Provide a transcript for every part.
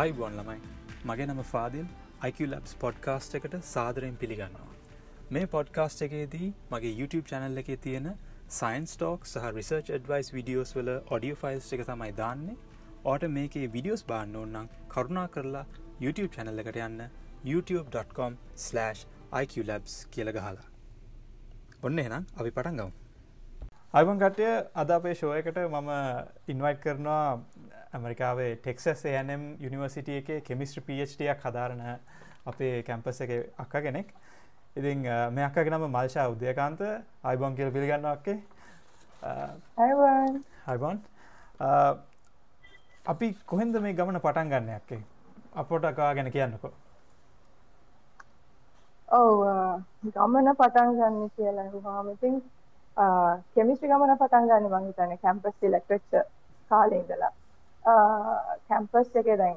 ආයිබොන් ළමයි. මගේ නම ෆාදිල්. IQලබ්ස් පොඩ්කාස්ට් එකට සාදරයෙන් පිළිගන්නවා. මේ පොඩ්කාස්ට් එකේදී මගේ YouTube චැනල් එකේ තියෙන සයින්ස් ටෝක් සහ රිසර්ච් ඩවයිස් විඩියෝස් වල ඔඩියෝ ෆයිල්ස් එක තමයි දාන්නේ. ඕට මේකේ විඩියෝස් බාන්න ඕන්නම් කරුණා කරලා YouTube චැනල් එකට යන්න youtube.com/iqlabs කියල ගහලා. ඔන්න එනම් අපි පටන් ගවම් අයිබන් කටය අද අපේ ශෝයකට මම ඉන්වයිට් කරනවා ඇමරිකාවේ ටෙක්සස් ඒනම් යුනිවර්සිටිය එක කෙමිස්ට්‍ර පHටයක් හදාරණ අපේ කැම්පස් එක අක්ක කෙනෙක්. ඉතින් මේ අක්ක නම මල්ෂා උද්‍යකාන්ත අයිබොන් කියල පිළිගන්නවක්කේ හයිබොන් අපි කොහෙන්ද මේ ගමන පටන් ගන්න ඇක්කේ අපොට අකා ගැන කියන්නකෝ. ඔව ගමන පටන් ගන්න කියලා හාමතින් කෙමිස්ට්‍රි ගමන පටන් ගන්න මංහිතන කැම්පස් ඉලෙක්ට්‍රක්ෂ කාලෙඉදලා කැම්පස් එක දැන්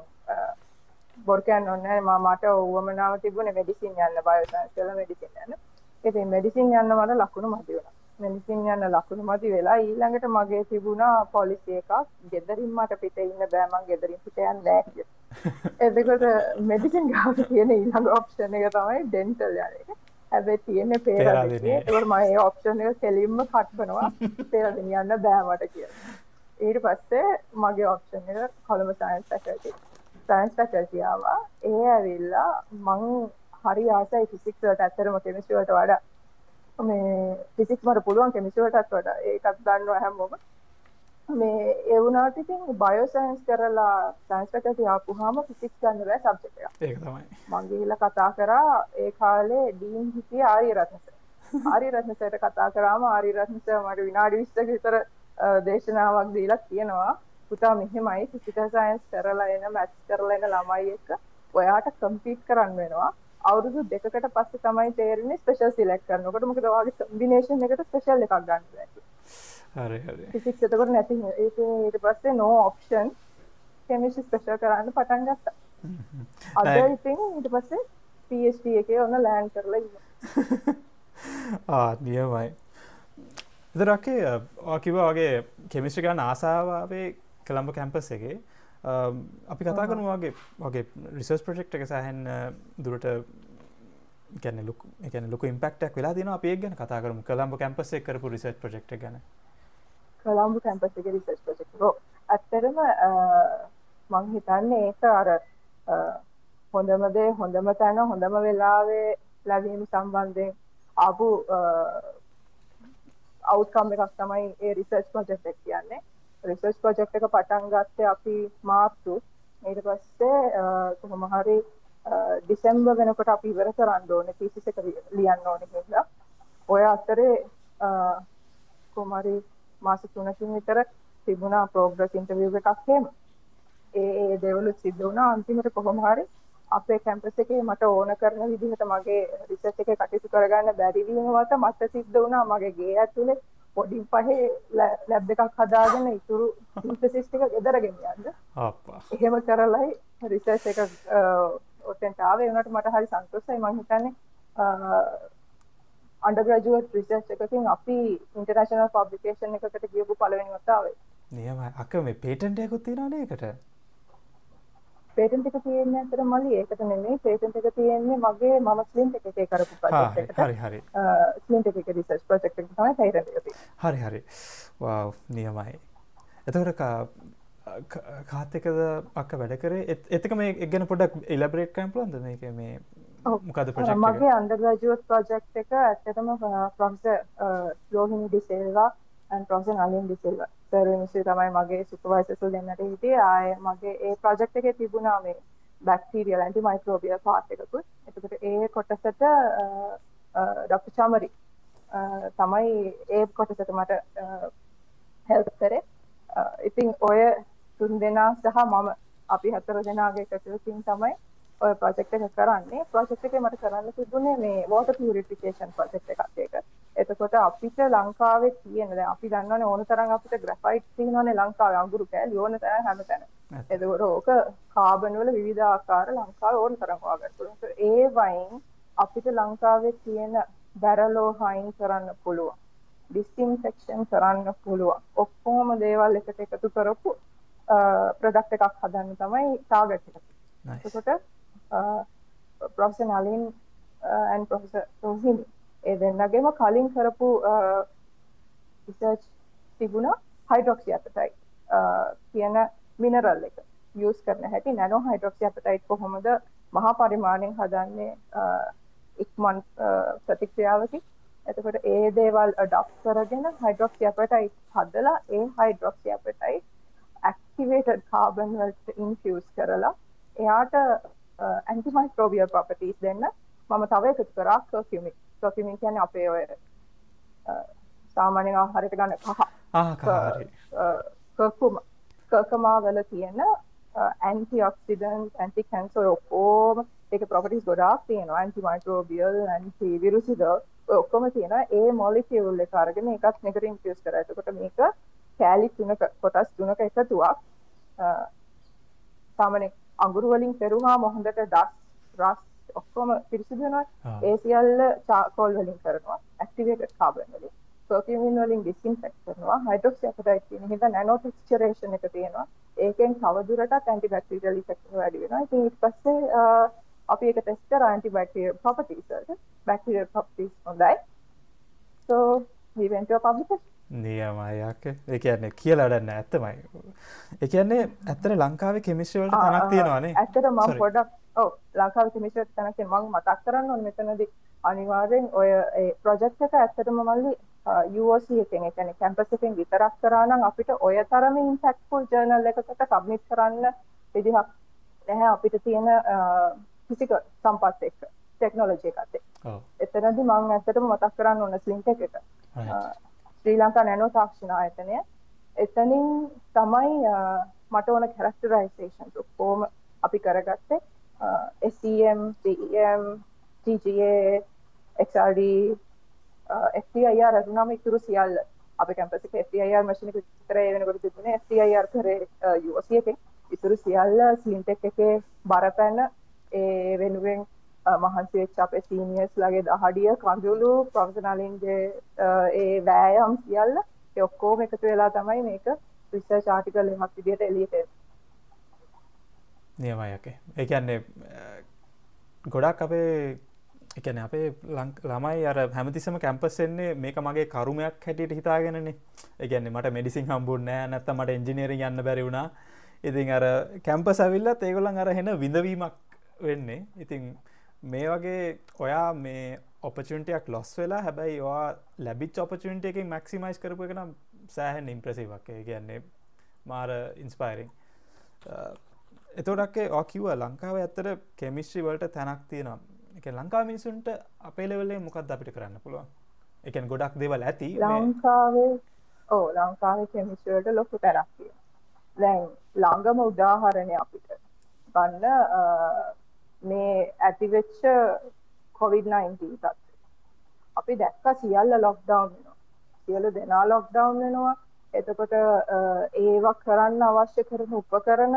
බොර්කයන් ඔන්න මට ඔවමනාව තිබුණ මෙඩිසින් යන්න බයසන්සල මෙඩිසින් යන්න. ඉති මෙඩිසින් යන්න මට ලකුණු මති වුණ. මෙඩිසින් යන්න ලකුණු මති වෙලා ඊළඟට මගේ තිබුණා පොලිසි එකක්. ගෙදරින් මට පිට ඉන්න බෑමන් ගෙදරින් පිටයන් නෑකිය එදකොට මෙඩිසින් ගාව තියෙන ඊළඟ ඔප්ෂණ එක තමයි ඩෙන්ටල් යන හැබැ තියෙන පේර මයි ඔප්ෂණ එක කෙලින්ම කට්බනවා පේරදින යන්න බෑමට කියලා ඊට පස්සේ මගේ ඔප්ෂන් එක කොළඹ සයින්ස් ෆැකල්ටි සයින්ස් ෆැකල්ටියාවා ඒ ඇවිල්ලා මං හරි ආසයි ෆිසික්ස් වලට ඇත්තටම කෙමිස්ට්‍රි වලට වඩා. මේ ෆිසික්ස් මට පුළුවන් කෙමිස්ට්‍රි වලටත් වඩා. ඒකත් දන්නවා හැමෝම. මේ ඒ වුණාට ඉතින් බයෝ සයන්ස් කරලා සයන්ස් ෆැකල්ටි ආපුවාම ෆිසික්ස් ගන්න බෑ සබ්ජෙක්ට් එකක් ඒක තමයි. මං ගිහිල්ලා කතා කරා ඒ කාලේ ඩීන් හිටියේ ආර්ය රත්නසර්. ආර්ය රත්නසර්ට කතා කරාම ආර්ය රත්නසර් මට විනාඩි 20ක විතර දේශනාවක් දීලා කියනවා පුතා මෙහෙමයි. ෆිසිකල් සයන්ස් කරලා එන මැත්ස් කරලා එන ළමයි එක්ක ඔයාට කම්පීට් කරන්න වෙනවා. අවුරුදු දෙකකට පස්සේ තමයි තේරෙන්නේ ස්පෙෂල් සිලෙක්ට් කරනකොට මොකද ඔයාගේ කම්බිනේෂන් එකට ස්පෙෂල් එකක් ගන්න බැහැ හරි හරි. ෆිසික්ස් එතකොට නැති ඒක ඊට පස්සේ නෝ ඔප්ෂන් කෙමිස්ට්‍රි ස්පෙෂල් කරන්න පටන් ගත්තා. අද ඉතින් ඊට පස්සේ PhD එකේ ඔන්න ලෑන්ඩ් කරලා ඉන්නවා. ආ නියමයි එදරක්කේ කිවගේ කෙමිස්ට්‍රි ගන්න ආසාාවේ කළම්බ කැම්පස් එකේ. අපි කතා කරනවාගේ වගේ රිසර්ස් ප්‍රජෙක්් එක සහන් දුරට ගැන ලුක් එකන ලොක ඉම්පක්ටක් වෙලා දින අපේ ගැන කතා කරම. කළම්බ කැම්පස් එක කරපු රිසර්් ප්‍රජෙක්් ගැන. කළම්බ කැම්පස් එක රිසර්් ප්‍රජෙක්් ඇත්තරම මං හිතන්නේ ඒක අර හොඳමදේ හොඳම තැන හොඳම වෙලාවේ ලැබීම සම්බන්ධයෙන් ආපු අවුට්කම් එකක් තමයි ඒ රිසර්ච් ප්‍රොජෙක්ට් එක කියන්නේ. රිසර්ච් ප්‍රොජෙක්ට් එක පටන් ගත්තේ අපි මාර්තු ඊට පස්සේ කොහොම හරි ඩිසෙම්බර් වෙනකොට අපි ඉවර කරන්න ඕනේ තීසිස් එක ලියන්න ඕනේ කියලා. ඔය අතරේ කොහොම හරි මාස 3කින් විතර තිබුණා ප්‍රෝග්‍රස් ඉන්ටර්විව් එකක් එහෙම. ඒ ඒ දේවල් සිද්ධ වුණා අන්තිමට කොහොම හරි අපේ කැම්පස් එකේ මට ඕන කරන විදිහට මගේ රිසර්ච් එකේ කටයුතු කරගන්න බැරි වීමකට මට සිද්ධ වුණා මගේ ගේ ඇතුලේ පොඩි පහේ ලැබ් එකක් හදාගෙන ඉතුරු සින්තසිස් ටික ගෙදර ගෙනියන්න. අප්පා. එහෙම කරලයි රිසර්ච් එක ඔතෙන්ට ආවේ උනට මට හරි සන්තෝෂයි මම හිතන්නේ අන්ඩර්ග්‍රැජුවේට් රිසර්ච් එකකින් අපි ඉන්ටර්නැෂනල් පබ්ලිකේෂන් එකකට ගියපු පළවෙනි වතාවේ. නියමයි. අක මේ පේටන්ට් එකකුත් තියෙනවනේ ඒකට. පේටන්ට් එක තියෙන්නේ අතර මලි. ඒකට නෙමෙයි පේටන්ට් එක තියෙන්නේ මගේ මම ස්ලින්ට් එකේ කරපු ප්‍රොජෙක්ට් එකට. හරි හරි. ස්ලින්ට් එකේ රිසර්ච් ප්‍රොජෙක්ට් එක තමයි පේටන්ට් එක තියෙන්නේ. හරි හරි. වව් නියමයි. එතකොට කාත් එකද අක්ක වැඩ කරේ? එතක මේ එක්ගැන පොඩක් ඉලබරේට් කරන්න පුළුවන්ද? මේක මේ මොකද ප්‍රොජෙක්ට් මගේ අන්ඩර්ග්‍රැජුවේට් ප්‍රොජෙක්ට් එක ඇත්තටම professor Rohini De Silva and professor Nalin De Silva සර්විනිස්සේ තමයි මගේ සුපර්වයිසර්ස්ලා දෙන්නට හිටියේ. ආයේ මගේ ඒ ප්‍රොජෙක්ට් එකේ තිබුණා මේ බැක්ටීරියල් ඇන්ටි මයික්‍රෝබියල් පාර්ට් එකකුත්. එතකොට ඒ කොටසට ඩොක්ටර් චමරි තමයි ඒ කොටසට මට හෙල්ප් කරේ. ඉතින් ඔය තුන් දෙනා සහ මම අපි හතර දෙනාගේ එකතුවකින් තමයි ඔය ප්‍රොජෙක්ට් එක කරන්නේ ප්‍රොජෙක්ට් එකේ මට කරන්න තිබුණේ මේ වෝටර් පියුරිෆිකේෂන් ප්‍රොජෙක්ට් එකක් ඒක. එතකොට අපිට ලංකාවේ තියෙන දැන් අපි දන්නවනේ ඕන තරම් අපිට ග්‍රැෆයිට් තියෙනවනේ ලංකාවේ අඟුරු කෑලි ඕන තරම් හැමතැන. එතකොට ඕක කාබන් වල විවිධ ආකාර ලංකාවේ ඕන තරම් හොයාගන්න පුළුවන්. ඒ වයින් අපිට ලංකාවේ තියෙන බැරලෝහයින් කරන්න පුළුවන්. ඩිස්ඉන්ෆෙක්ෂන් කරන්න පුළුවන්. ඔක්කොම දේවල් එකට එකතු කරපු ප්‍රඩක්් එකක් හදන්න තමයි ටාගට් එක. එතකොට professor Nalin and professor Rohini ඒ දෙන්නගේම කලින් කරපු uh, රිසර්ච් තිබුණා හයිඩ්‍රොක්සි අපටයි uh, කියන මිනරල් එක. යස් කරන හැටි නැනෝ හයිඩ්‍රොක්සි අපටයිට් කොහොමද මහා පරිමාණයෙන් හදන්නේ uh, ඉක්මන් ප්‍රතික්‍රියාවකි එතකොට ඒ දේවල් ඩක් කරගෙන හයිඩ්‍රොක්සි අපටයිට් හදලා ඒ හයිඩ්‍රොක්සි අපටයිට් ඇක්ටිවේටඩ් කාබන් වලට ඉන්ෆියස් කරලා එයාට ඇන්ටිමයික්‍රෝබියල් ප්‍රොපර්ටිස් දෙන්න මම තව එකතු කරා කර්කියුමික් කර්කියුමික් කියන්නේ අපේ ඔය සාමාන්‍යයෙන් ආහාරයට ගන්න කහරි. කර්කුම කර්කමා වල තියෙන ඇන්ටිඔක්සිඩන්ට් ඇන්ටි කැන්සර් ඔක්කොම ඒක ප්‍රොපර්ටිස් ගොඩාක් තියෙනවා ඇන්ටිමයික්‍රෝබියල් ඇන්ටි විරුසිද ඔක්කොම තියෙනවා ඒ මොලිකියුල් එක අරගෙන ඒකත් මේකට ඉන්ෆියුස් කරා. එතකොට මේක කෑලි තුනක කොටස් තුනක එකතුවක් සාමාන්‍ය අඟුරු වලින් පෙරුවාම හොඳට දස් රස් ඔක්කොම පිරිසිදු වෙනවා. ඒ සියල්ල චාකෝල් වලින් කරනවා. ඇක්ටිවේටඩ් කාබන් වලින්. පර්ෆියුමින් වලින් ඩිස්ඉන්ෆෙක්ට් කරනවා. හයිඩ්‍රොක්සි අපටයිට් තියෙන හින්දා නැනෝ ටෙක්ස්චරේෂන් එක තියෙනවා. ඒකෙන් තවදුරටත් ඇන්ටිබැක්ටීරියල් ඉෆෙක්ට් එක වැඩි වෙනවා. ඉතින් ඊට පස්සේ අපි ඒක ටෙස්ට් කරා ඇන්ටිබැක්ටීරියල් ප්‍රොපර්ටිස් වලට. බැක්ටීරියල් ප්‍රොපර්ටිස් හොඳයි. So we went to a publication. නියමයක් ඒ කියන්නේ කියලා වැඩන්න ඇත්තමයි ඒ කියන්නේ ඇත්තට ලංකාවේ කෙමිස්ට්‍රී වලට තනක් තියෙනවානේ ඇත්තට මම. පොඩක් ඔව් ලංකාවේ කෙමිස්ට්‍රි තැනක තියෙනවා. මම මතක් කරන්න ඕනේ මෙතනදී අනිවාර්යෙන් ඔය ඒ ප්‍රොජෙක්ට් එක ඇත්තටම මල්ලි UOC එකෙන් ඒ කියන්නේ කැම්පස් එකෙන් විතරක් කරා නම් අපිට ඔය තරම ඉම්පැක්ට්ෆුල් ජර්නල් එකකට සබ්මිට් කරන්න විදිහක් නැහැ අපිට තියෙන ෆිසිකල් සම්පත් එක්ක ටෙක්නොලොජි එකත් එක්ක. එතනදී මම ඇත්තටම මතක් කරන්න ඕන ස්ලින්ටෙක් එක. Right. අ, ශ්‍රී ලංකා නැනෝ තාක්ෂණ ආයතනය. එතනින් තමයි අ, මට ඕන කැරක්ටරයිසේෂන් ඔක්කොම අපි කරගත්තේ? අ, SEM, CEM, TGA, XRD, අ, FTIR අරුණාම ඉතුරු සියල්ල. අපි කැම්පස් එකේ FTIR මැෂින් එක විතර ඒ වෙනකොට තිබුණේ. FTIR කරේ අ, UOC එකෙන් ඉතුරු සියල්ල ස්ලින්ටෙක් එකේ බරපැන ඒ වෙනුවෙන් අ, මහන්සි වෙච්ච අපේ සීනියර්ස් ලගේ දහඩිය කඳුළු ප්‍රොෆෙෂනලින්ගේ ඒ වෑයම් සියල්ල ඒ ඔක්කොම එකතු වෙලා තමයි මේක රිසර්ච් ආටිකල් එකක් විදිහට එළියට එන්නේ. නියමයක ඒ කියන්නේ අ, ගොඩක් අපේ එකන අපේ ලං- ළමයි අර හැමතිසම කැම්පස් එන්නේ මේක මගේ කරුමයක් හැටියට හිතාගෙනනේ. ඒගැන්නේ මට මෙඩිසින් හම්බුන් නෑ නැත්ත මට එන්ජිනීරින් යන්න බැරි වුණා. ඉතින් අර කැම්පස් ඇවිල්ලත් ඒගොලන් අර හෙන විඳවීමක් වෙන්නේ. ඉතින් මේ වගේ ඔයා මේ ඔපචුන්ටයක් ලොස් වෙලා හැබැයි වා ලැබිච් ඔපචුන්ට එකින් මැක්සිමයිස් කරපු එක නම් සෑහන් ඉම්ප්‍රසිවක් කියන්නේ මාර ඉන්ස්පයිරිං එතොඩක්ේ ඕකිව ලංකාව ඇත්තට කෙමිස්ට්‍රි වලට තැනක් තියෙනවා. එක ලංකා මිනිසුන්ට අපේ ලෙවල්ලේ මොකක්ද අපිට කරන්න පුළුවන්? එකන් ගොඩක් දෙවල් ඇති මේ- ලංකාවේ ඕ ලංකාවේ කෙමිස්ට්‍රි වලට ලොකු තැනක් තියෙනවා. දැන් ළඟම උදාහරණය අපිට ගන්න අ, මේ ඇතිවෙච්ච COVID-19 තත්ත්වය. අපි දැක්ක සියල්ල ලොක්ඩවුන් වෙනවා. සියලු දෙනා ලොක්ඩවුන් වෙනවා. එතකොට අ, ඒවා කරන්න අවශ්‍ය කරන උපකරණ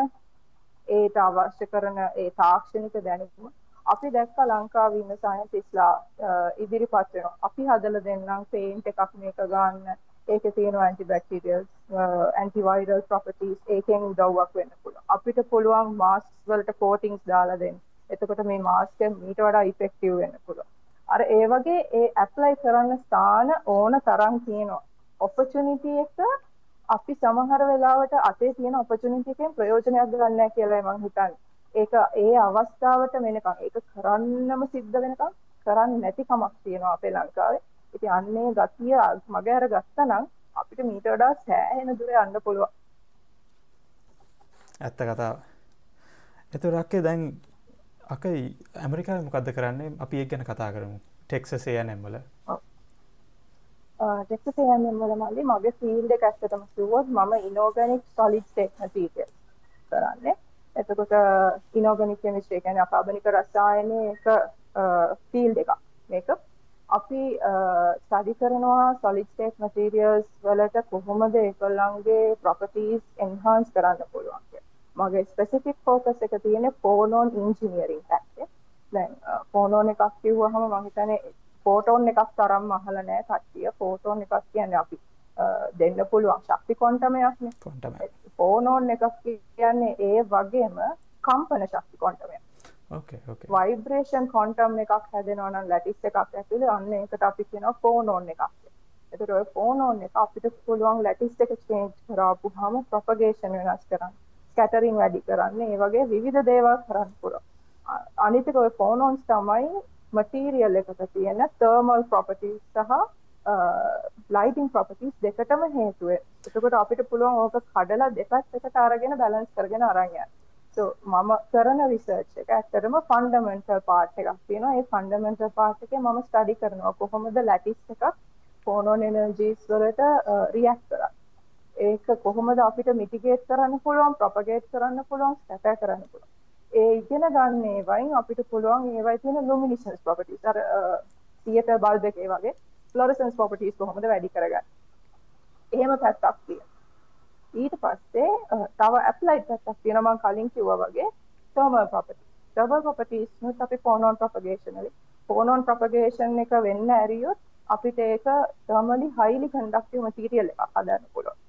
ඒට අවශ්‍ය කරන ඒ තාක්ෂණික දැනුම අපි දැක්ක ලංකාවේ ඉන්න සයන්ටිස්ලා ඉදිරිපත් වෙනවා. අපි හදලා දෙන්නම් පේන්ට් එකක් මේක ගන්න. ඒකේ තියෙනවා ඇන්ටිබැක්ටීරියල් ඇන්ටිවයිරල් ප්‍රොපර්ටිස් ඒකෙන් උදව්වක් වෙන්න පුළුවන්. අපිට පුළුවන් මාස්ක් වලට කෝටින්ග්ස් දාලා දෙන්න. එතකොට මේ මාස්ක් එක මීට වඩා ඉෆෙක්ටිව් වෙන්න පුළුවන්. අර ඒ වගේ ඒ ඇප්ලයි කරන්න ස්ථාන ඕන තරම් තියෙනවා. ඔපචුනිටි එක අපි සමහර වෙලාවට අතේ තියෙන ඔපචුනිටි එකෙන් ප්‍රයෝජනයක් ගන්න නැහැ කියලා මම හිතන්නේ. ඒක ඒ අවස්ථාවට වෙනකන් ඒක කරන්නම සිද්ධ වෙනකන් කරන්නේ නැති කමක් තියෙනවා අපේ ලංකාවේ. ඉතින් අන්නේ ගතිය මග අර ගත්තා නම් අපිට මීට වඩා සෑහෙන දුර යන්න පුළුවන්. ඇත්ත කතාව එතුරක්කේ දැන් අකයි ඇමරිකාව මොකක්ද කරන්නේ අපි එක් ගැන කතා කරමු ටෙක්සසේ නැම්වල ටෙක්සස් A&M වල මල්ලි මගේ ෆීල්ඩ් එක ඇත්තටම කිව්වොත් මම ඉනෝගැනික් සොලිඩ් ස්ටේට් මැටීරියල් කරන්නේ. එතකොට uh, ඉනෝගැනික් කෙමිස්ට්‍රි කියන්නේ අකාබනික රසායනයක ෆීල්ඩ් uh, එකක්. මේක අපි uh, ස්ටඩි කරනවා සොලිඩ් ස්ටේට් මැටීරියල්ස් වලට කොහොමද ඒගොල්ලන්ගේ ප්‍රොපර්ටිස් එන්හාන්ස් කරන්න පුළුවන් කියලා. මගේ ස්පෙસિෆික් ફોකස් එක තියෙන්නේ ෆෝනෝන් ඉන්ජිනියරින් පැත්තේ. දැන් ෆෝනෝන් එකක් කිව්වහම මම හිතන්නේ ෆෝටෝන් එකක් තරම් අහලා නැහැ කට්ටිය. ෆෝටෝන් එකක් කියන්නේ අපි දෙන්න පුළුවන් ශක්ති කොන්ටමයක්නේ. කොන්ටම ෆෝනෝන් එකක් කියන්නේ ඒ වගේම කම්පන ශක්ති කොන්ටමය වයිබ්‍රේෂන් කොන්ටම් එකක් හැදෙනවනම් ලැටිස් එකක් ඇතුළේ අන්න එකට අපි කියනවා ෆෝනෝන් එකක් එතකොට ඔය ෆෝනෝන් එක අපිට පුළුවන් ලැටිස් එක චේන්ජ් කරාපුවාම ප්‍රොපගේෂන් වෙනස් කරන්න ස්කැටරින් වැඩි කරන්න ඒ වගේ විවිධ දේවල් කරන්න පුළුවන් අනිත් එක ඔය ෆෝනෝන්ස් තමයි මටීරියල් එකට තියෙන තර්මල් ප්‍රොපර්ටිස් සහ ලයිටිං ප්‍රොපර්ටිස් දෙකටම හේතුව. එතකොට අපිට පුළුවන් ඕක කඩලා දෙපැත්තකට අරගෙන බැලන්ස් කරගෙන අරන් යන්න. so මම කරන රිසර්ච් එක ඇත්තටම ෆන්ඩමෙන්ටල් පාර්ට් එකක් තියෙනවා. ඒ ෆන්ඩමෙන්ටල් පාර්ට් එකේ මම ස්ටඩි කරනවා කොහොමද ලැටිස් එකක් ෆෝනෝන් එනර්ජීස් වලට රියැක්ට් කරන්නේ. ඒක කොහොමද අපිට මිටිගේට් කරන්න පුළුවන්, ප්‍රොපගේට් කරන්න පුළුවන්, ස්කැටර් කරන්න පුළුවන්. ඒ ඉගෙන ගන්න ඒවයින් අපිට පුළුවන් ඒවයි තියෙන ලුමිනිසන්ස් ප්‍රොපර්ටිස් අර තියටර් බල්බ් එකේ වගේ ෆ්ලොරසන්ස් ප්‍රොපර්ටිස් කොහොමද වැඩි කරගන්නේ. එහෙම පැත්තක් තියෙනවා. ඊට පස්සේ තව ඇප්ලයිඩ් පැත්තක් තියෙනවා මම කලින් කිව්වා වගේ thermal properties. thermal properties නුත් අපි phonon propagation වලින් phonon propagation එක වෙන්න ඇරියොත් අපිට ඒක thermally highly conductive material එකක් හදන්න පුළුවන්.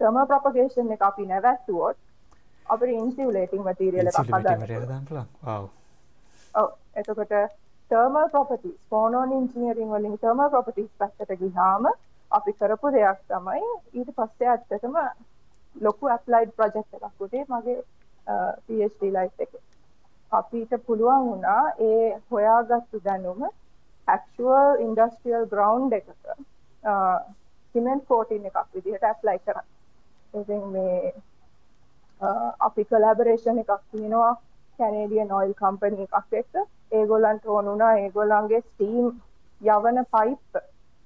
Thermal propagation එක අපි නැවැත්තුවොත් අපිට ඉන්සියුලේටිං මැටීරියල් එකක් හදන්න. ඔව්. එතකොට thermal properties phonon engineering වලින් thermal properties පැත්තට ගියාම අපි කරපු දෙයක් තමයි ඊට පස්සේ ඇත්තටම ලොකු ඇප්ලයිඩ් ප්‍රොජෙක්ට් එකක් උදේ මගේ PhD ලයිෆ් එකේ. අපිට පුළුවන් වුණා ඒ හොයාගත්තු දැනුම actual industrial ground එකක සිමෙන්ට් කෝටින් එකක් විදිහට ඇප්ලයි කරන්න. ඉතින් මේ අපි කලබරේෂන් එකක් තියෙනවා කැනේඩියන් ඔයිල් කම්පනි එකක් එක්ක. ඒගොල්ලන්ට ඕන වුණා ඒගොල්ලන්ගේ ස්ටීම් යවන පයිප්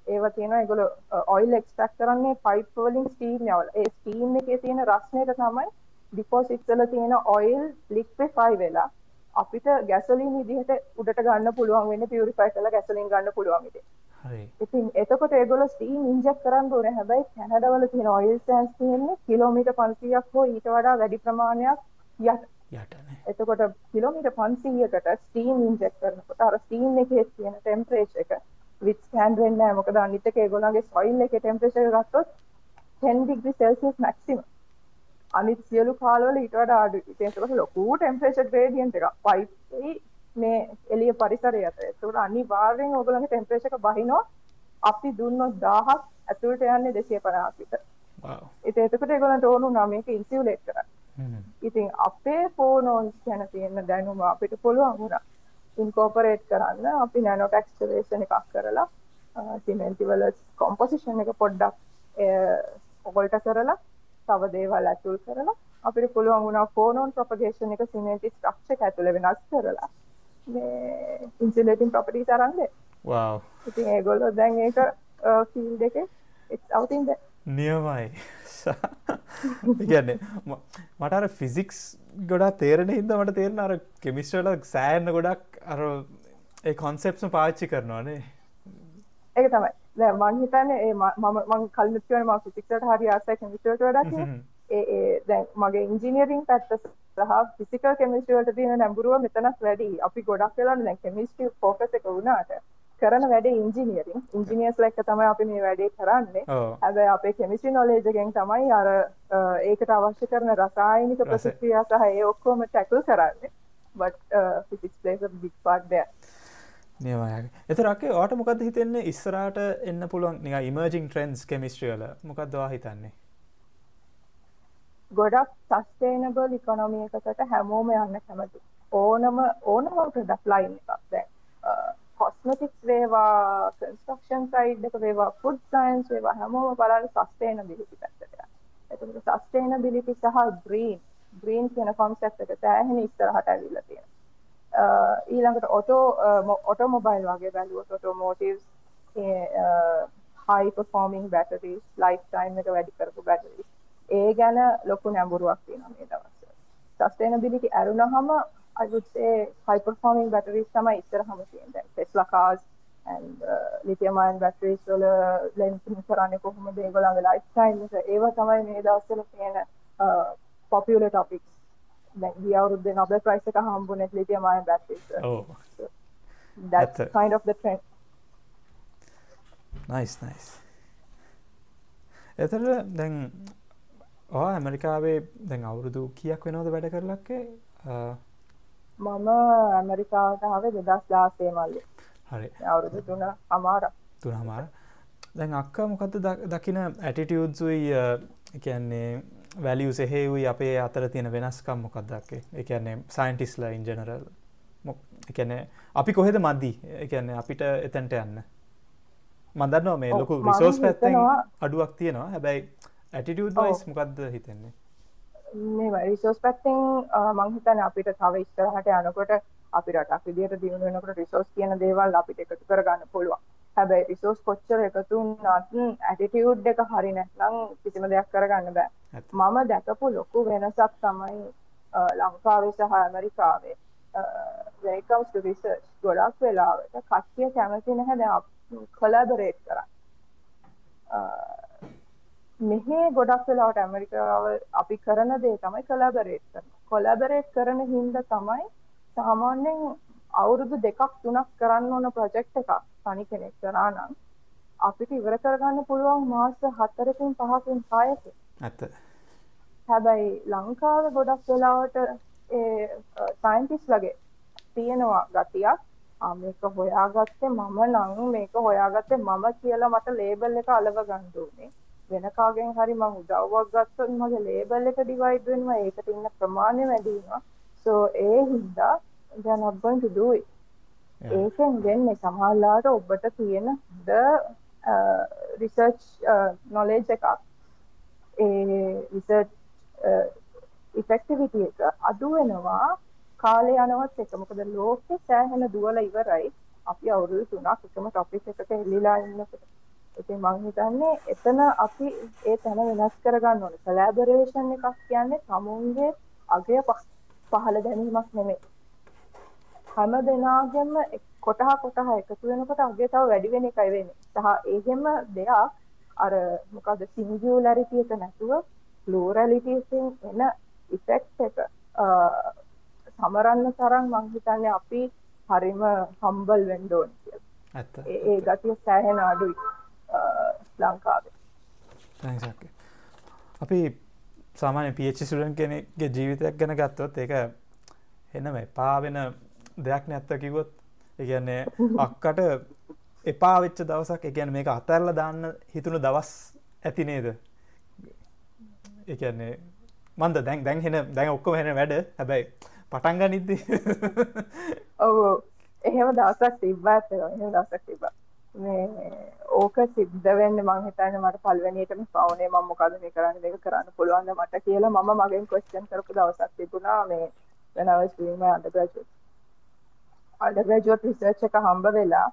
ඒව තියෙන ඒගොල්ලෝ ඔයිල් එක්ස්ට්‍රැක්ට් කරන්නේ. පයිප් වලින් ස්ටීම් යවලා ඒ ස්ටීම් එකේ තියෙන රස්නේට තමයි ඩිපොසිට්ස් වල තියෙන ඔයිල් ලික්විෆයි වෙලා අපිට ගැසොලින් විදිහට උඩට ගන්න පුළුවන් වෙන්නේ පියුරිෆයි කරලා ගැසොලින් ගන්න පුළුවන් විදිහට. ඉතින් එතකොට ඒගොල්ලෝ ස්ටීම් ඉන්ජෙක්ට් කරන්න ඕනේ. හැබැයි කැනඩාවල තියෙන ඔයිල් සෑන්ඩ්ස් තියෙන්නේ කිලෝමීටර් 500ක් හෝ ඊට වඩා වැඩි ප්‍රමාණයක් යට. යටනේ. එතකොට කිලෝමීටර් 500කට ස්ටීම් ඉන්ජෙක්ට් කරනකොට අර ස්ටීම් එකේ තියෙන ටෙම්පරේචර් එක විත්ස්ටෑන්ඩ් වෙන්නේ නැහැ. මොකද අනිත් එක ඒගොල්ලන්ගේ සොයිල් එකේ ටෙම්පරේචර් එක ගත්තොත් 10 degree celsius maximum. අනිත් සියලු කාලවල ඊට වඩා අඩුයි. ඉතින් ඒක ලොකු ටෙම්පරේචර් ග්‍රේඩියන්ට් එකක්. පයිප් මේ එළිය පරිසරය අතර. ඒකට අනිවාර්යෙන් ඕගොල්ලන්ගේ ටෙම්පරේචර් එක බහිනවා. අපි දුන්නොත් 1000ක් ඇතුළට යන්නේ 250ක් විතර. wow. ඉතින් එතකොට ඒගොල්ලන්ට ඕන වුණා මේක ඉන්සියුලේට් කරන්න. ඉතින් අපේ ෆෝනෝන්ස් ගැන තියෙන දැනුම අපිට පුළුවන් වුණා ඉන්කෝපරේට් කරන්න අපි නැනෝ ටෙක්ස්චරේෂන් එකක් කරලා සිමෙන්ති වල කොම්පොසිෂන් එක පොඩ්ඩක් ඔගොල්ට කරලා තව දේවල් ඇතුල් කරලා අපිට පුළුවන් වුණා ෆෝනෝන් ප්‍රොපගේෂන් එක සිමෙන්ති ස්ට්‍රක්චර් එක ඇතුලේ වෙනස් කරලා මේ ඉන්සිලේටින් දෙන්න. wow. ඉතින් ඒගොල්ලෝ දැන් ඒක out in there. නියමයි. කියන්නේ මට අර ෆිසික්ස් ගොඩක් තේරෙන හින්දා මට තේරෙන අර කෙමිස්ට්‍රි වල සෑහෙන ගොඩක් අර ඒ කොන්සෙප්ට්ස්ම පාවිච්චි කරනවානේ. ඒක තමයි. මම හිතන්නේ ඒ මම මම ෆිසික්ස් වලට හරි ආසයි කෙමිස්ට්‍රි වලට වඩා කියලා. ඒ ඒ දැන් මගේ ඉංජිනියරින් පැත්ත සහ ෆිසිකල් කෙමිස්ට්‍රි වලට තියෙන නැඹුරුව මෙතනත් වැඩි. අපි ගොඩක් වෙලාවට දැන් කෙමිස්ට්‍රි ફોකස් එක වුණාට කරන වැඩේ ඉංජිනියරින්. ඉංජිනියර්ස්ලා එක්ක තමයි අපි මේ වැඩේ කරන්නේ. හැබැයි අපේ කෙමිස්ට්‍රි නොලෙජ් එකෙන් තමයි අර ඒකට අවශ්‍ය කරන රසායනික ප්‍රතික්‍රියා සහ ඒ ඔක්කොම ටැකල් කරන්නේ. uh, physics plays a big part there. නියමයි. එතරම්කේ ඔයාට මොකද්ද හිතෙන්නේ ඉස්සරහට එන්න පුළුවන් නිකන් ඉමර්ජින් ට්‍රෙන්ඩ්ස් කෙමිස්ට්‍රි වල මොකද්ද ඔයා හිතන්නේ? ගොඩක් සස්ටේනබල් ඉකොනොමි එකකට හැමෝම යන්න කැමති. ඕනම ඕනම ප්‍රොඩක්ට් ලයින් එකක් දැන් කොස්මෙටික්ස් වේවා කන්ස්ට්‍රක්ෂන් සයිඩ් එක වේවා ෆුඩ් සයන්ස් වේවා හැමෝම බලන්නේ සස්ටේනබිලිටි පැත්තට යනවා. එතකොට සස්ටේනබිලිටි සහ ග්‍රීන් ග්‍රීන් කියන කොන්සෙප්ට් එක සෑහෙන ඉස්සරහට ඇවිල්ලා තියෙනවා. ඊළඟට ඔටෝ ඔටෝමොබයිල් වගේ බැලුවොත් ඔටෝමෝටිව්ස් හයි පර්ෆෝමිං බැටරීස් ලයිෆ් ටයිම් එක වැඩි කරපු බැටරීස් ඒ ගැන ලොකු නැඹුරුවක් තියෙනවා මේ දවස්වල. sustainability ඇරුණාම I would say high performing batteries තමයි ඉස්සරහම තියෙන්නේ. දැන් Tesla cars and uh, lithium ion batteries වල ලෙන්සින් කරන්නේ කොහොමද ඒගොල්ලන්ගේ life time එක ඒව තමයි මේ දවස්වල තියෙන uh, popular topics. දැන් ගිය අවුරුද්දේ Nobel Prize එක හම්බුනේ lithium ion batteries. Oh. So, that's, that's kind of the trend. nice nice. එතන දැන් ඇමරිකාවේ දැන් අවුරුදු කියක් වෙනවද වැඩ කරලක්කේ මම ඇමරිකාවට හාවේ දෙදස් දාසේ මල්ලි. හරි. අවුරුදු තුන අමාර. තුන හමාර දැන් අක්කා මොකක්ද දකින ඇටිටියුද්සුයි කියන්නේ වැලියු සෙහෙවුයි අපේ අතර තියෙන වෙනස්කම් මොකක්දක්කේ එකන්නේ සයින්ටිස්ලා ඉන්ජනරල් එකන අපි කොහෙද මද්දී එකන්නේ අපිට එතැන්ට යන්න. මදන්නවා මේ ලොකු රිසෝස් පැත්තෙන් අඩුවක් තියෙනවා. හැබැයි ඇටිටියුඩ් වයිස් මොකක්ද හිතෙන්නේ? මේ රිසෝස් පැත්තෙන් මංහිතන අපිට තව ඉස්තරහට යනකොට අපි රටක් විදියට දියුණු වෙනකොට රිසෝස් කියන දේවල් අපිට එකතු කරගන්න පුළුවන්. හැබැයි රිසෝස් කොච්චර එකතු වුණත් ඇටිටියුඩ් එක හරි නැත්නම් කිසිම දෙයක් කරගන්න බෑ. මම දැකපු ලොකු වෙනසක් තමයි ලංකාවේ සහ ඇමරිකාවේ. when it comes to research ගොඩක් වෙලාවට කට්ටිය කැමති නැහැ දැන් කොලැබරේට් කරන්න මෙහෙ ගොඩක් වෙලාවට ඇමරිකාව අපි කරන දේ තමයි කොලැබරේට් කරන. කොලැබරේට් කරන හින්දා තමයි සාමාන්‍යයෙන් අවුරුදු දෙකක් තුනක් කරන්න ඕන ප්‍රොජෙක්ට් එකක් තනි කෙනෙක් කරා නම් අපිට ඉවර කරගන්න පුළුවන් මාස හතරකින් පහකින් හයකින්. ඇත්ත. හැබැයි ලංකාවේ ගොඩක් වෙලාවට ඒ සයින්ටිස් වගේ තියෙනවා ගතියක්. මේක හොයාගත්තේ මම නම් මේක හොයාගත්තේ මම කියලා මට ලේබල් එක අලව ඕනේ වෙන කාගෙන් හරි මම උදව්වක් ගත්තොත් මගේ ලේබල් එක ඩිවයිඩ් වෙනවා ඒකට ඉන්න ප්‍රමාණය වැඩි වෙනවා. So ඒ හින්දා they're not going to do it. ඒකෙන් වෙන්නේ සමහරලාට ඔබට තියෙන ද රිසර්ච් නොලෙජ් එකක්. ඒ රිසර්ච් ඉෆෙක්ටිවිටි එක අඩු වෙනවා කාලය යනවත් එක මොකද ලෝකෙ සෑහෙන දුවලා ඉවරයි. අපි අවුරුදු තුනක් එකම ටොපික් එකක එල්ලිලා ඉන්නකොට ඉතින් මම හිතන්නේ එතන අපි ඒ තැන වෙනස් කරගන්න ඕනේ කොලැබොරේෂන් එකක් කියන්නේ තමුන්ගේ අගය පහළ දැමීමක් නෙමෙයි. හැම දෙනාගෙම කොටහ කොටහ එකතු වෙනකොට අගේ තව වැඩි වෙන එකයි වෙන්නේ. සහ ඒකෙම දෙයක් අර මොකද සිංගියුලැරිටි එක නැතුව ප්ලූරැලිටි එකෙන් එන ඉෆෙක්ට් එක සමරන්න තරම් මං හිතන්නේ අපි හරිම හම්බල් වෙන්න ඕනේ කියලා. ඇත්ත. ඒ ගතිය සෑහෙන අඩුයි ලංකාවේ. අපි සාමාන්‍ය පිච් සුඩන් කෙනෙක්ගේ ජීවිතයක් ගැන ගත්තොත් ඒක එනම එපාවෙන දෙයක් නැත්ත කිවොත් එකන්නේ අක්කට එපාවෙච්ච දවසක් එකන මේක අතැරල දාන්න හිතුණු දවස් ඇති නේද? එකන්නේ මන්ද දැන් දැන් හෙන දැන් ඔක්කොම හෙන වැඩ. හැබැයි පටන්ග නිද්දි ඔවු. එහෙම දවසක් තිබ්බා දවසක් තිබ්බා මේ ඕක සිද්ධ වෙන්නේ මං හිතන්නේ මට පළවෙනියටම පවුනේ මම මොකද මේ කරන්නේ මේක කරන්න පුළුවන්ද මට කියලා මම මගෙන් ක්වෙස්චන් කරපු දවසක් තිබුණා මේ when I was doing my undergraduate. Undergraduate research එක හම්බ වෙලා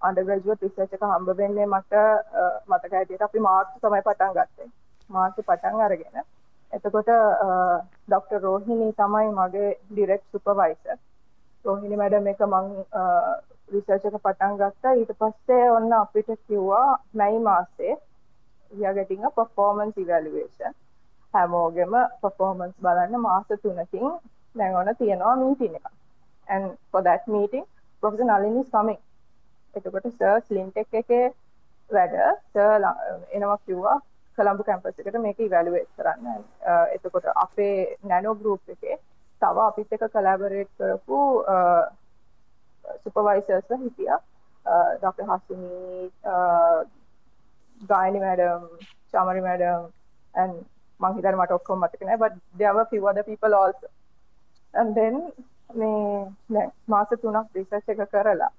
undergraduate research එක හම්බ වෙන්නේ මට මතක හැටියට අපි මාර්ච් තමයි පටන් ගත්තේ. මාර්ච් පටන් අරගෙන. එතකොට ඩොක්ටර් රෝහිණී තමයි මගේ ඩිරෙක්ට් සුපර්වයිසර් රෝහිණී මැඩම් එක මං රිසර්ච් එක පටන් ගත්තා. ඊට පස්සේ ඔන්න අපිට කිව්වා මැයි මාසේ we are getting a performance evaluation. හැමෝගෙම performance බලන්න මාස 3කින් දැන් ඔන්න තියෙනවා මීටින් එකක් and for that meeting professor Nalini is coming. එතකොට සර් ස්ලින්ටෙක් එකේ වැඩ සර් එනවා කිව්වා කොළඹ කැම්පස් එකට මේක ඉවැලුවේට් කරන්න. Uh, එතකොට අපේ නැනෝ ගෲප් එකේ තව අපිත් එක්ක කොලැබොරේට් කරපු uh, සුපර්වයිසර්ස්ලා හිටියා doctor Hasini Gayani madam Chamari madam and මං හිතන්නේ මට ඔක්කොම මතක නෑ but there were few other people also. And then මේ දැන් මාස තුනක් රිසර්ච් එක කරලා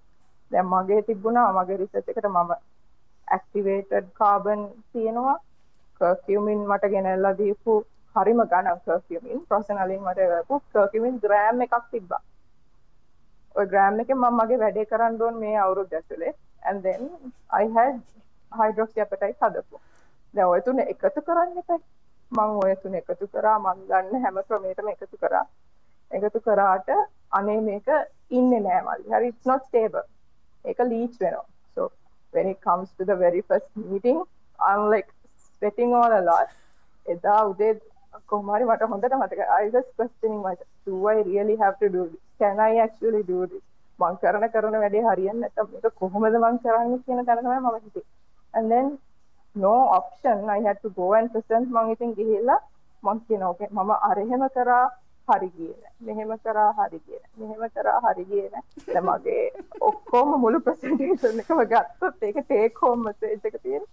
දැන් මගේ තිබුණා මගේ රිසර්ච් එකට මම activated carbon තියෙනවා. කර්කියුමින් මට ගෙනල්ලා දීපු හරිම ගණන් කර්කියුමින් ප්‍රොසනලින් මට කරපු කර්කියුමින් ග්‍රෑම් එකක් තිබ්බා. ඔය ග්‍රෑම් එකෙන් මම මගේ වැඩේ කරන්න ඕන මේ අවුරුද්ද ඇතුලේ and then I had hydroxyapatite හදපුවා. දැන් ඔය තුන එකතු කරන්න එපා. මම ඔය තුන එකතු කරා මම ගන්න හැම ක්‍රමයකටම එකතු කරා. එකතු කරාට අනේ මේක ඉන්නේ නෑ මල්ලි. හරි it's not stable. ඒක ලීච් වෙනවා. So when it comes to the very first meeting I'm like sweating all a lot. එදා උදේ කොහොමරි මට හොඳට මතකයි I was questioning myself do I really have to do this can I actually do this මං කරන කරන වැඩේ හරියන්නේ නැත්නම් මේක කොහොමද මං කරන්නේ කියන තැන තමයි මම හිතේ. And then no option. I had to go and present. මං ඉතින් ගිහිල්ලා මං කියන ඕකේ මම අර එහෙම කරා හරි ගියේ නෑ. මෙහෙම කරා හරි ගියේ නෑ. මෙහෙම කරා හරි ගියේ නෑ. දැන් මගේ ඔක්කොම මුළු ප්‍රසන්ටේෂන් එකම ගත්තොත් ඒක ටේක් හෝම් මෙසේජ් එක තියෙන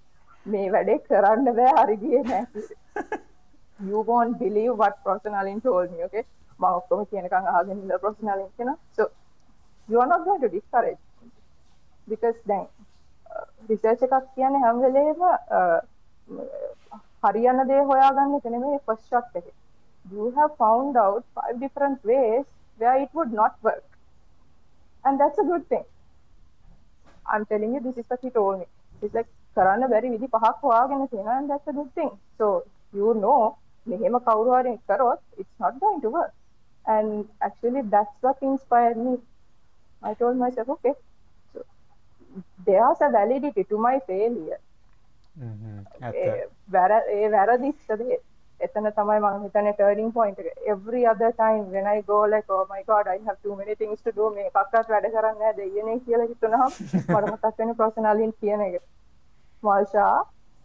මේ වැඩේ කරන්න බෑ හරි ගියේ නෑ. You won't believe what Professionalin told me okay මම ඔක්කොම කියනකම් අහගෙන ඉඳලා Professionalin කියනවා so you are not going to discourage because දැන් රිසර්ච් එකක් කියන්නේ හැම වෙලේම හරියන දේ හොයාගන්න එක නෙමෙයි ෆස්ට් ෂොට් එකේ. You have found out five different ways where it would not work. And that's a good thing. I'm telling you, this is what he told me. He's like, කරන්න බැරි විදි පහක් හොයාගෙන තියෙනවා and that's a good thing. So you know මෙහෙම කවුරු හරි කරොත් it's not going to work. And actually that's what inspired me. I told myself, okay, so there's a validity to my failure. වැර ඒ වැරදිස්සදේ එතන තමයි මම හිතන්නේ ටර්නින් පොයින්ට් එක every other time when i go like oh my god i have too many things to do. මේ එකක්වත් වැඩ කරන්නේ නැහැ දෙයියනේ කියලා හිතනහම මට මතක් වෙන ප්‍රොෆෙෂනලින් කියන එක මාල්ෂා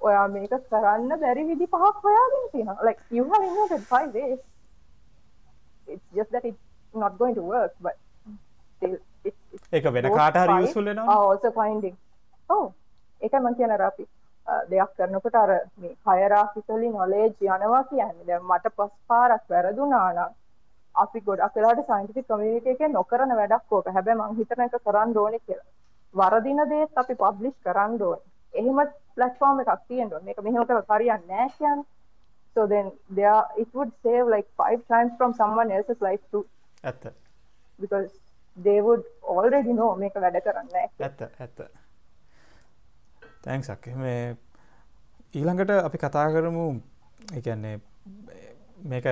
ඔයා මේක කරන්න බැරි විදි පහක් හොයාගෙන තියෙනවා like you have invented five ways it's just that it's not going to work but still it's ඒක වෙන කාට හරි යූස්ෆුල් වෙනවා also finding oh ඒකයි මම කියන රාපි දෙයක් කරනකොට අර මේ හයරාකිකලි නොලේජ් යනවා කියන්නේ දැන් මට පස් පාරක් වැරදුනා නම් අපි ගොඩක් වෙලාවට සයින්ටිෆික් කමියුනිටි එකේ නොකරන වැඩක් ඕක. හැබැයි මං හිතන එක කරන්න ඕනේ කියලා. වරදින දේත් අපි පබ්ලිෂ් කරන්න ඕනේ. එහෙම ප්ලැට්ෆෝම් එකක් තියෙන්න ඕනේ. මේක මෙහෙම කරලා හරියන්නේ නැහැ කියන්නේ. So then there it would save like five times from someone else's life too. ඇත්ත. Because they would already know මේක වැඩ කරන්නේ. ඇත්ත ඇත්ත. තැන්ක්සක් මේ ඊළඟට අපි කතා කරමු එකන්නේ මේක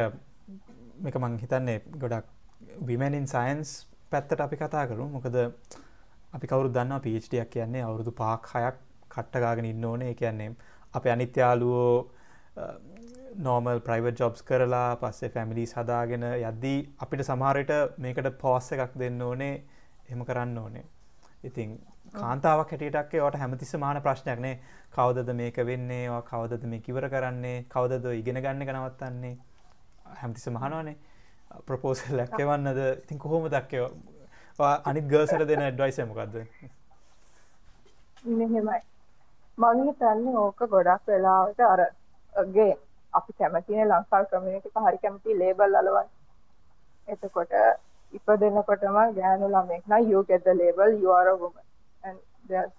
මේක මං හිතන්නේ ගොඩක් විමනින් සයින්ස් පැත්තට අපි කතා කරු මොකද අපි කවරු දන්න පිච්ටියක් කියන්නේ අවුරුදු පාක් හයක් කට්ටගාගෙන ඉන්න ඕනේ කියන්නේ අප අනිත්‍යාලුවෝ නෝමල් ප්‍රයිවර් ජොබ්ස් කරලා පස්සේ ෆැමිලි සදාගෙන යද්දී අපිට සමහරයට මේකට පෝස්ස එකක් දෙන්න ඕනේ එම කරන්න ඕනේ. ඉතින් කාන්තාවක් හැටියටක් ඒවට හැමතිස්ස මාන ප්‍රශ්නයක් නේ. කවදද මේක වෙන්නේ? කවදද මේ කිවර කරන්නේ? කවදද ඉගෙන ගන්න එක නවත්තන්නේ? හැමතිස්ස මහනවනේ ප්‍රපෝසල් ලැක්කවන්නද ඉතින් කොහොම දක්කව අනිත් ගර්සට දෙන ඇඩ්වයිස මොකක්ද මෙහෙමයි. මං හිතන්නේ ඕක ගොඩක් වෙලාවට අරගේ අපි කැමතින ලංකා කමියුනිටි හරි කැමති ලේබල් අලවන්න. එතකොට ඉපදෙනකොටම ගෑනු ළමෙක් නම් you get the label you are a woman. And there's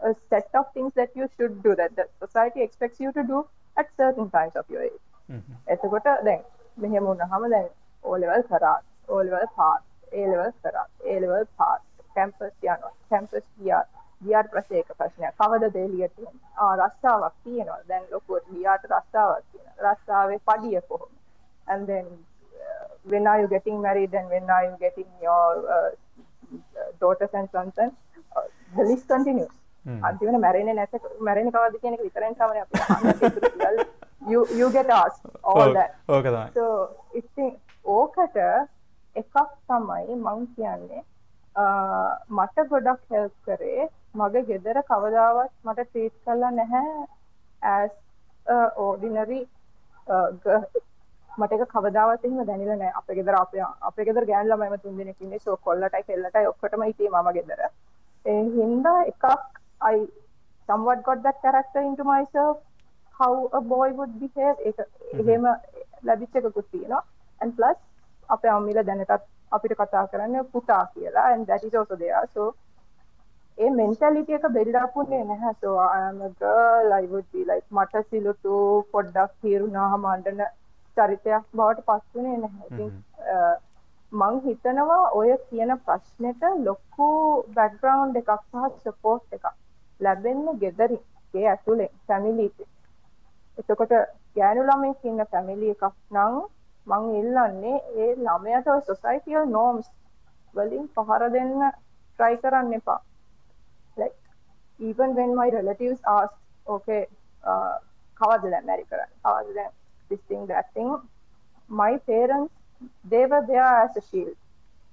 a set of things that you should do that the society expects you to do at certain times of your age. එතකොට දැන් මෙහෙම වුණාම දැන් O level කරා. O level pass. A level කරා. A level pass. Campus යනවා. Campus ගියා ගියාට පස්සේ ඒක ප්‍රශ්නයක්. කවදද එළියට එන්නේ ආ රස්සාවක් තියෙනවා. දැන් ලොකුවට ගියාට රස්සාවක් තියෙනවා. රස්සාවේ පඩිය කොහොමද? And then uh, when are you getting married and when are you getting your uh, daughters and sons? And the list continues. අන්තිමට මැරෙන්නේ නැත. මැරෙන්නේ කවද්ද කියන එක විතරෙන් තමයි අපි අහන්නේ. you you get asked all that. ඕක තමයි. So ඉතින් ඕකට එකක් තමයි මං කියන්නේ මට ගොඩක් හෙල්ප් කරේ මගේ ගෙදර කවදාවත් මට ට්‍රීට් කරලා නැහැ. As a ordinary මට කවදාවත් එහෙම දැනෙලා නැහැ. අපේ ගෙදර අපේ අපේ ගෙදර ගෑනු ළමයිම තුන් දෙනෙක් ඉන්නේ. සෝ කොල්ලටයි කෙල්ලටයි ඔක්කොටම හිටියේ මම ගෙදර. ඒ හින්දා එකක් I somewhat got that character into myself how a boy would behave. ඒක එහෙම ලැබිච්ච එකකුත් තියෙනවා. And plus අපේ අම්මිලා දැනටත් අපිට කතා කරන්නේ පුතා කියලා. And that is also there. So ඒ මෙන්ටැලිටි එක බෙල්ඩ් අප් වුණේ නැහැ would be like මට සිලුටු පොඩ්ඩක් හිරුණාම අඬන චරිතයක් බවට පත් වුණේ නැහැ මං හිතනවා ඔය කියන ප්‍රශ්නෙට ලොකු බැක්ග්‍රවුන්ඩ් එකක් සහ සපෝට් එකක් ලැබෙන්න ගෙදරින් ගේ ඇතුලෙන් ෆැමිලි එකේ. එතකොට ගෑනු ළමෙක් ඉන්න ෆැමිලි එකක් නම් මං ඉල්ලන්නේ ඒ ළමයට සොසයිටියල් නෝම්ස් වලින් පහර දෙන්න try කරන්න එපා. like even when my relatives asked okay uh, කවද දැන් මැරි කරන්නේ? කවද දැන් this thing that thing my parents they were there as a shield.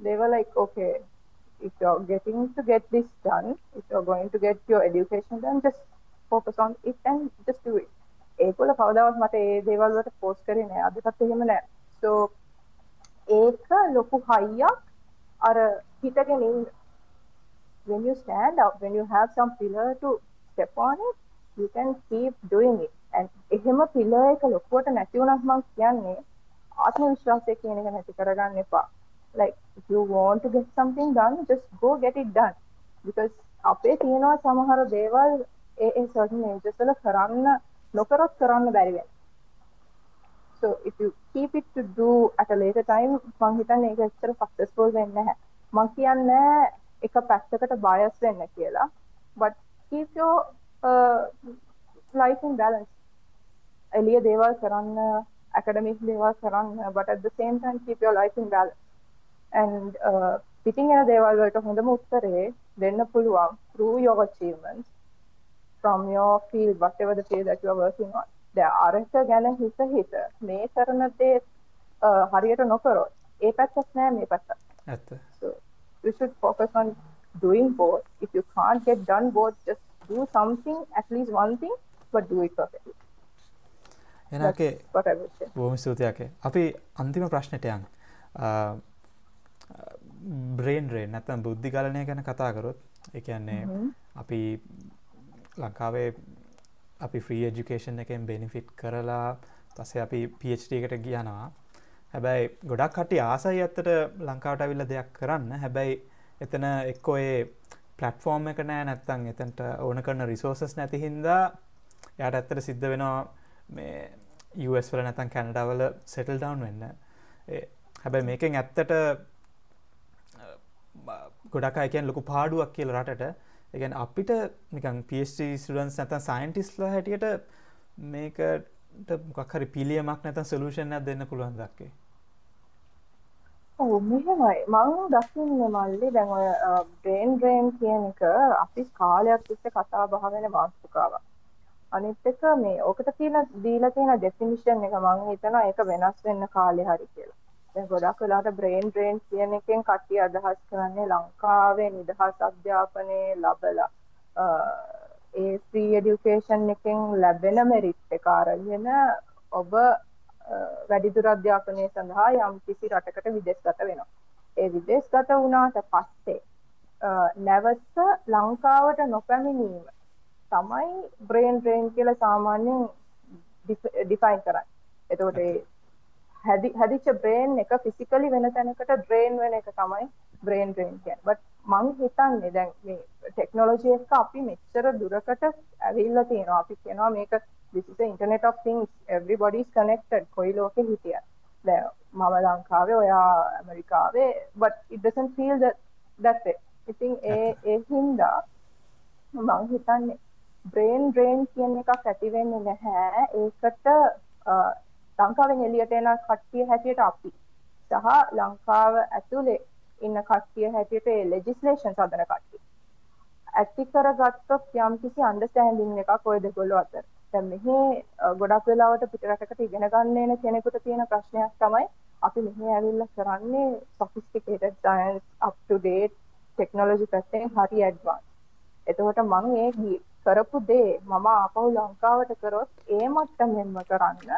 They were like, okay, if you're getting to get this done, if you're going to get your education done, just focus on it and just do it. ඒකොල කවදාවත් මට ඒ දේවල් වලට post කරේ නෑ අදටත් එහෙම නෑ සෝ ඒක ලොකු හයියක් අර හිතගෙන ඉන්න when you stand up when you have some pillar to step on it you can keep doing it and එහෙම pillar එක ලොකුවට නැති වුණත් මම කියන්නේ ආත්ම විශ්වාසය කියන එක නැති කරගන්න එපා like if you want to get something done just go get it done because අපේ තියෙනවා සමහර දේවල් ඒ ඒ certain ages වල කරන්න නොකරත් කරන්න බැරි වෙනවා so if you keep it to do at a later time මං හිතන්නේ ඒක ඇත්තට successful වෙන්නේ නැහැ මං කියන්නේ එක පැත්තකට bias වෙන්න කියලා. But keep your uh, life in balance. එළිය දේවල් කරන්න academic දේවල් කරන්න but at the same time keep your life in balance. And uh, පිටින් යන දේවල් වලට හොඳම උත්තරේ දෙන්න පුළුවන් through your achievements from your field whatever the field that you are working on. අරක ගැන හිත හිත මේ කරන දේ හරියට නොකරොත් ඒ පැත්තක් නෑ මේ පැත්තක් ඇත්ත. So you should focus on doing both. If you can't get done both just do something at least one thing but do it perfectly. එනකේ බොහොම ස්තුතියකේ අපි අන්තිම ප්‍රශ්නෙට යන්. බ්‍රේන් රේන් නැත්නම් බුද්ධි ගලනය ගැන කතා කරොත් ඒ කියන්නේ අපි ලංකාවේ අපි ෆ්‍රී එජුකේෂන් එකෙන් බෙනිෆිට් කරලා පස්සේ අපි PhD එකට ගියනවා හැබැයි ගොඩක් කටි ආසයි ඇත්තට ලංකාවට ඇවිල්ලා දෙයක් කරන්න. හැබැයි එතන එක්කෝ ඒ පලට්ෆෝර්ම් එක නෑ නැත්තං එතන්ට ඕන කරන රිසෝසස් නැති හින්දා යට ඇත්තට සිද්ධ වෙනවා මේ US වල නැතන් කැනඩාවල සෙටල් ඩවන් වෙන්න. හැබැයි මේකෙන් ඇත්තට ගොඩක් අයකෙන් ලොකු පාඩුවක් කියල රටට. එකන් අපිට නිකන් PhD ස්ටඩන්ස් නැතන් සයින්ටිස්ල හැටියට මේකට මොකක් හරි පිළියමක් නැතන් සොලූෂන් දෙන්න පුළුවන් දක්කේ. ඔව් මෙහෙමයි මම දකින්නේ මල්ලි දැන් ඔය බ්‍රේන් ඩ්‍රේන් කියන එක අපි කාලයක් තිස්සේ කතා බහ වෙන මාතෘකාවක්. අනිත් එක මේ ඕකට තියෙන දීලා තියෙන ඩෙෆිනිෂන් එක මම හිතනවා ඒක වෙනස් වෙන්න කාලේ හරි කියලා. දැන් ගොඩක් වෙලාවට බ්‍රේන් ඩ්‍රේන් කියන එකෙන් කට්ටිය අදහස් කරන්නේ ලංකාවේ නිදහස් අධ්‍යාපනය ලබලා ඒ ෆ්‍රී එඩියුකේෂන් එකෙන් ලැබෙන මෙරිට් එක අරගෙන ඔබ වැඩිදුර අධ්‍යාපනය සඳහා යම් කිසි රටකට විදෙස්ගත වෙනවා. ඒ විදෙස්ගත වුණාට පස්සේ නැවත ලංකාවට නොපැමිණීම තමයි බ්‍රේන් ඩ්‍රේන් කියලා සාමාන්‍යයෙන් ඩිෆයින් කරන්නේ. එතකොට හැදි හැදිච්ච බ්‍රේන් එක ෆිසිකලි වෙන තැනකට ඩ්‍රේන් වෙන එක තමයි බ්‍රේන් ඩ්‍රේන් කියන්නේ. බට් මං හිතන්නේ දැන් මේ ටෙක්නොලොජි එක අපි මෙච්චර දුරකට ඇවිල්ලා තියෙනවා. අපි කියනවා මේක this is the internet of things everybody is connected කොයි ලෝකෙ හිටියත්. දැන් මම ලංකාවේ ඔයා ඇමරිකාවේ but it doesn't feel that that way. ඉතින් ඒ ඒ හින්දා මං හිතන්නේ බ්‍රේන් ඩ්‍රේන් කියන එකක් ඇති වෙන්නේ නැහැ. ඒකට ලංකාවෙන් එලියට එන කට්ටිය හැටියට අපි සහ ලංකාව ඇතුලේ ඉන්න කට්ටිය හැටියට ඒ ලෙජිස්ලේෂන් සදන කට්ටිය ඇති කරගත්තොත් යම් කිසි අන්ඩර්ස්ටෑන්ඩින් එකක් ඔය දෙගොල්ලෝ අතර දැන් මෙහි ගොඩක් වෙලාවට පිටරටකට ඉගෙන ගන්න එන කෙනෙකුට තියෙන ප්‍රශ්නයක් තමයි අපි මෙහි ඇවිල්ලා කරන්නේ sophisticated science up to date technology පැත්තෙන් හරි ඇඩ්වාන්ස් එතකොට මම ඒ කරපු දේ මම ආපහු ලංකාවට කරොත් ඒ මට්ටමෙන්ම කරන්න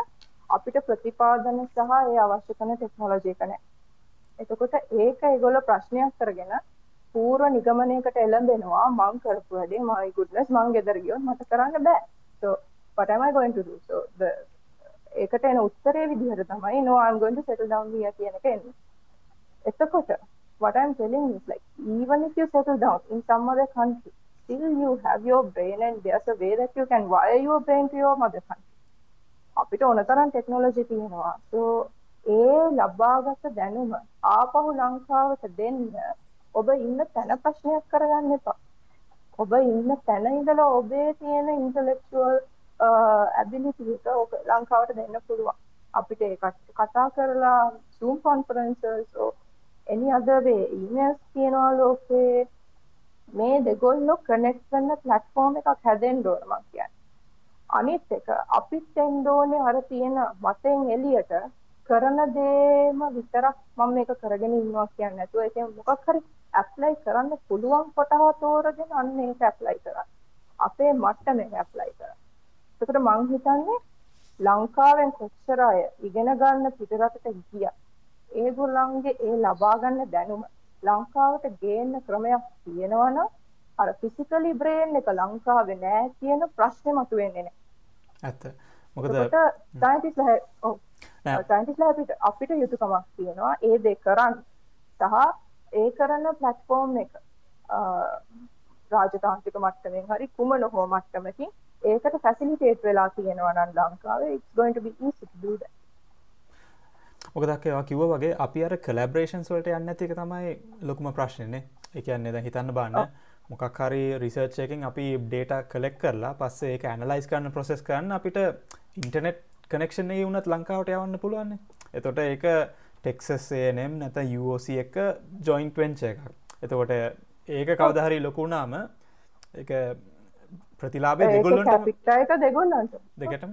අපිට ප්‍රතිපාදන සහ ඒ අවශ්‍ය කරන ටෙක්නොලොජි එක නැහැ. එතකොට ඒක ඒගොල්ලෝ ප්‍රශ්නයක් කරගෙන පූර්ව නිගමනයකට එළඹෙනවා මං කරපු වැඩේ my goodness මං ගෙදර ගියොත් මට කරන්න බෑ. so what am I going to do? so the ඒකට එන උත්තරේ විදිහට තමයි no I'm going to settle down here කියන එක එන්නේ. එතකොට what I'm telling is like even if you settle down in some other country still you have your brain and there's a way that you can wire your brain to your mother country. අපිට ඕන තරම් technology තියෙනවා. සෝ ඒ ලබාගත දැනුම ආපහු ලංකාවට දෙන්න ඔබ ඉන්න තැන ප්‍රශ්නයක් කරගන්න එපා. ඔබ ඉන්න තැන ඉඳලා ඔබේ තියෙන ඉන්ටලෙක්චුවල් ඇබිලිටි එක ඔබ ලංකාවට දෙන්න පුළුවන්. අපිට ඒක කතා කරලා Zoom conferences or any other way emails තියෙනවා ලෝකේ මේ දෙගොල්ලෝ කනෙක්ට් කරන platform එකක් හැදෙන්න ඕන මම කියන්නේ. අනිත් එක අපිත් එන්න ඕනේ අර තියෙන වතෙන් එළියට කරන දේම විතරක් මම මේක කරගෙන ඉන්නවා කියන්නේ නැතුව ඒකෙන් මොකක් හරි ඇප්ලයි කරන්න පුළුවන් කොටහ තෝරගෙන අන්න ඒක ඇප්ලයි කරන්න. අපේ මට්ටමේ ඇප්ලයි කරන්න. එතකොට මං හිතන්නේ ලංකාවෙන් කොච්චර අය ඉගෙන ගන්න පිටරටට ගියා. ඒගොල්ලන්ගේ ඒ ලබා ගන්න දැනුම ලංකාවට ගේන්න ක්‍රමයක් තියෙනවා නම් අර ෆිසිකලි බ්‍රේන් එක ලංකාවේ නෑ කියන ප්‍රශ්නේ මතුවෙන්නේ නෑ. ඇත්ත. මොකද සයින්ටිස්ලා ඔව් සයින්ටිස්ලා අපිට අපිට යුතුයකමක් තියෙනවා ඒ දේ කරන්න සහ ඒ කරන ප්ලැට්ෆෝම් එක රාජතාන්ත්‍රික මට්ටමින් හරි කුමන හෝ මට්ටමකින් ඒකට ෆැසිලිටේට් වෙලා තියෙනවා නම් ලංකාවේ it's going to be easy to do that. මොකදක් ඒවා කිව්ව වගේ අපි අර කලබ්‍රේෂන්ස් වලට යන්න ඇති එක තමයි ලොකුම ප්‍රශ්නයනේ. ඒ කියන්නේ දැන් හිතන්න බලන්න මොකක් හරි රිසර්ච් එකකින් අපි ඩේටා කලෙක්ට් කරලා පස්සේ ඒක ඇනලයිස් කරන්න ප්‍රොසෙස් කරන්න අපිට ඉන්ටර්නෙට් කනෙක්ෂන් එකේ වුණත් ලංකාවට යවන්න පුළුවන්. එතකොට ඒක ටෙක්සස් A&M නැත්නම් UOC එක ජොයින්ට් වෙන්චර් එකක්. එතකොට ඒක කවදා හරි ලොකු වුණාම ඒක ප්‍රතිලාභය දෙගොල්ලොන්ට පිට්ටා එක දෙගොල්ලන්ට. දෙකටම?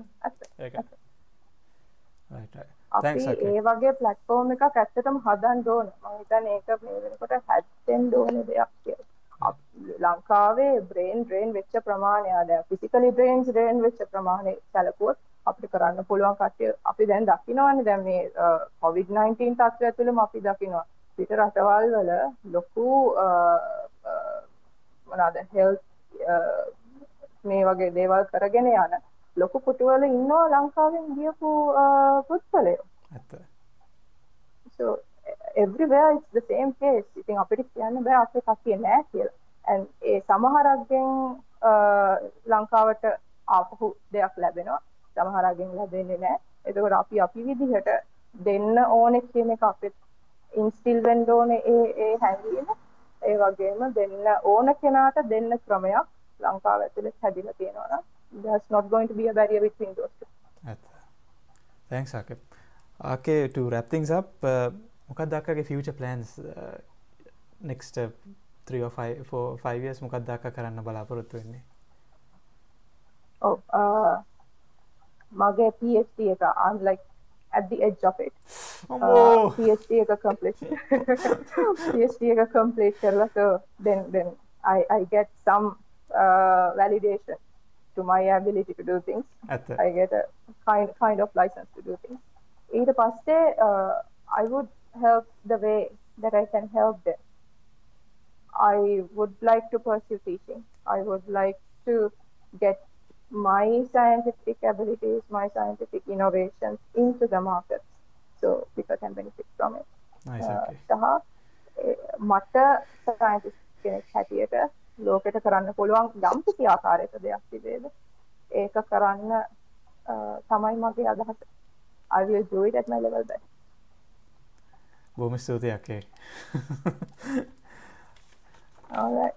අපි ඒ වගේ ප්ලට්ෆෝර්ම් එකක් ඇත්තටම හදන්න ඕන. මම හිතන්නේ ඒක මේ වෙනකොට හැදෙන්න ඕන දෙයක් කියලා. ලංකාවේ බ්‍රේන් ඩ්‍රේන් වෙච්ච ප්‍රමාණය දැන් ෆිසිකලි බ්‍රේන්ස් ඩ්‍රේන් වෙච්ච ප්‍රමාණය සැලකුවොත් අපිට කරන්න පුළුවන් කට්ටිය අපි දැන් දකිනවනේ. දැන් මේ COVID-19 තත්ත්වය තුළම අපි දකිනවා. පිට රටවල් වල ලොකු මොනවාද හෙල්ත් මේ වගේ දේවල් කරගෙන යන ලොකු කුටුවල ඉන්නවා ලංකාවෙන් ගියපු same case. ඉතින් අපිට කියන්න බෑ අපේ කතිය නෑ කියලා. ඒ සමහරක්ගෙන් ලංකාවට ආපහු දෙයක් ලැබෙනවා. සමහරක්ගෙන් ලැබෙන්නේ නෑ. එතකොට අපි අපි විදිහට දෙන්න ඕනේ කියන එක අපිට ඉන්ස්ටිල් වෙන්න ඕනේ ඒ ඒ හැඟීම. ඒ වගේම දෙන්න ඕන කෙනාට දෙන්න ක්‍රමයක් ලංකාව ඇතුළේ හැදිලා තියෙනවා නම් there's not going to be a barrier between those two. Thanks, Akib. Okay, to wrap things up, මොකක්ද අක්කගේ future plans uh, next uh, three or five, four, five years මොකක්ද අක්ක කරන්න බලාපොරොත්තු වෙන්නේ? ඔව් uh, මගේ PhD එක I'm like at the edge of it. Oh. Uh, PhD එක complete. PhD එක complete කරලා so then then I I get some uh, validation to my ability to do things. At I get a kind kind of license to do things. ඊට පස්සේ uh, I would help the way that I can help them. I would like to pursue teaching. I would like to get my scientific abilities, my scientific innovations into the markets so people can benefit from it. Nice, okay. සහ මට scientist කෙනෙක් හැටියට ලෝකෙට කරන්න පුළුවන් යම් කිසි ආකාරයක දෙයක් තිබේද? ඒක කරන්න තමයි මගේ අදහස. I will do it at my level best. බොහොම ස්තුතියි අකේ all right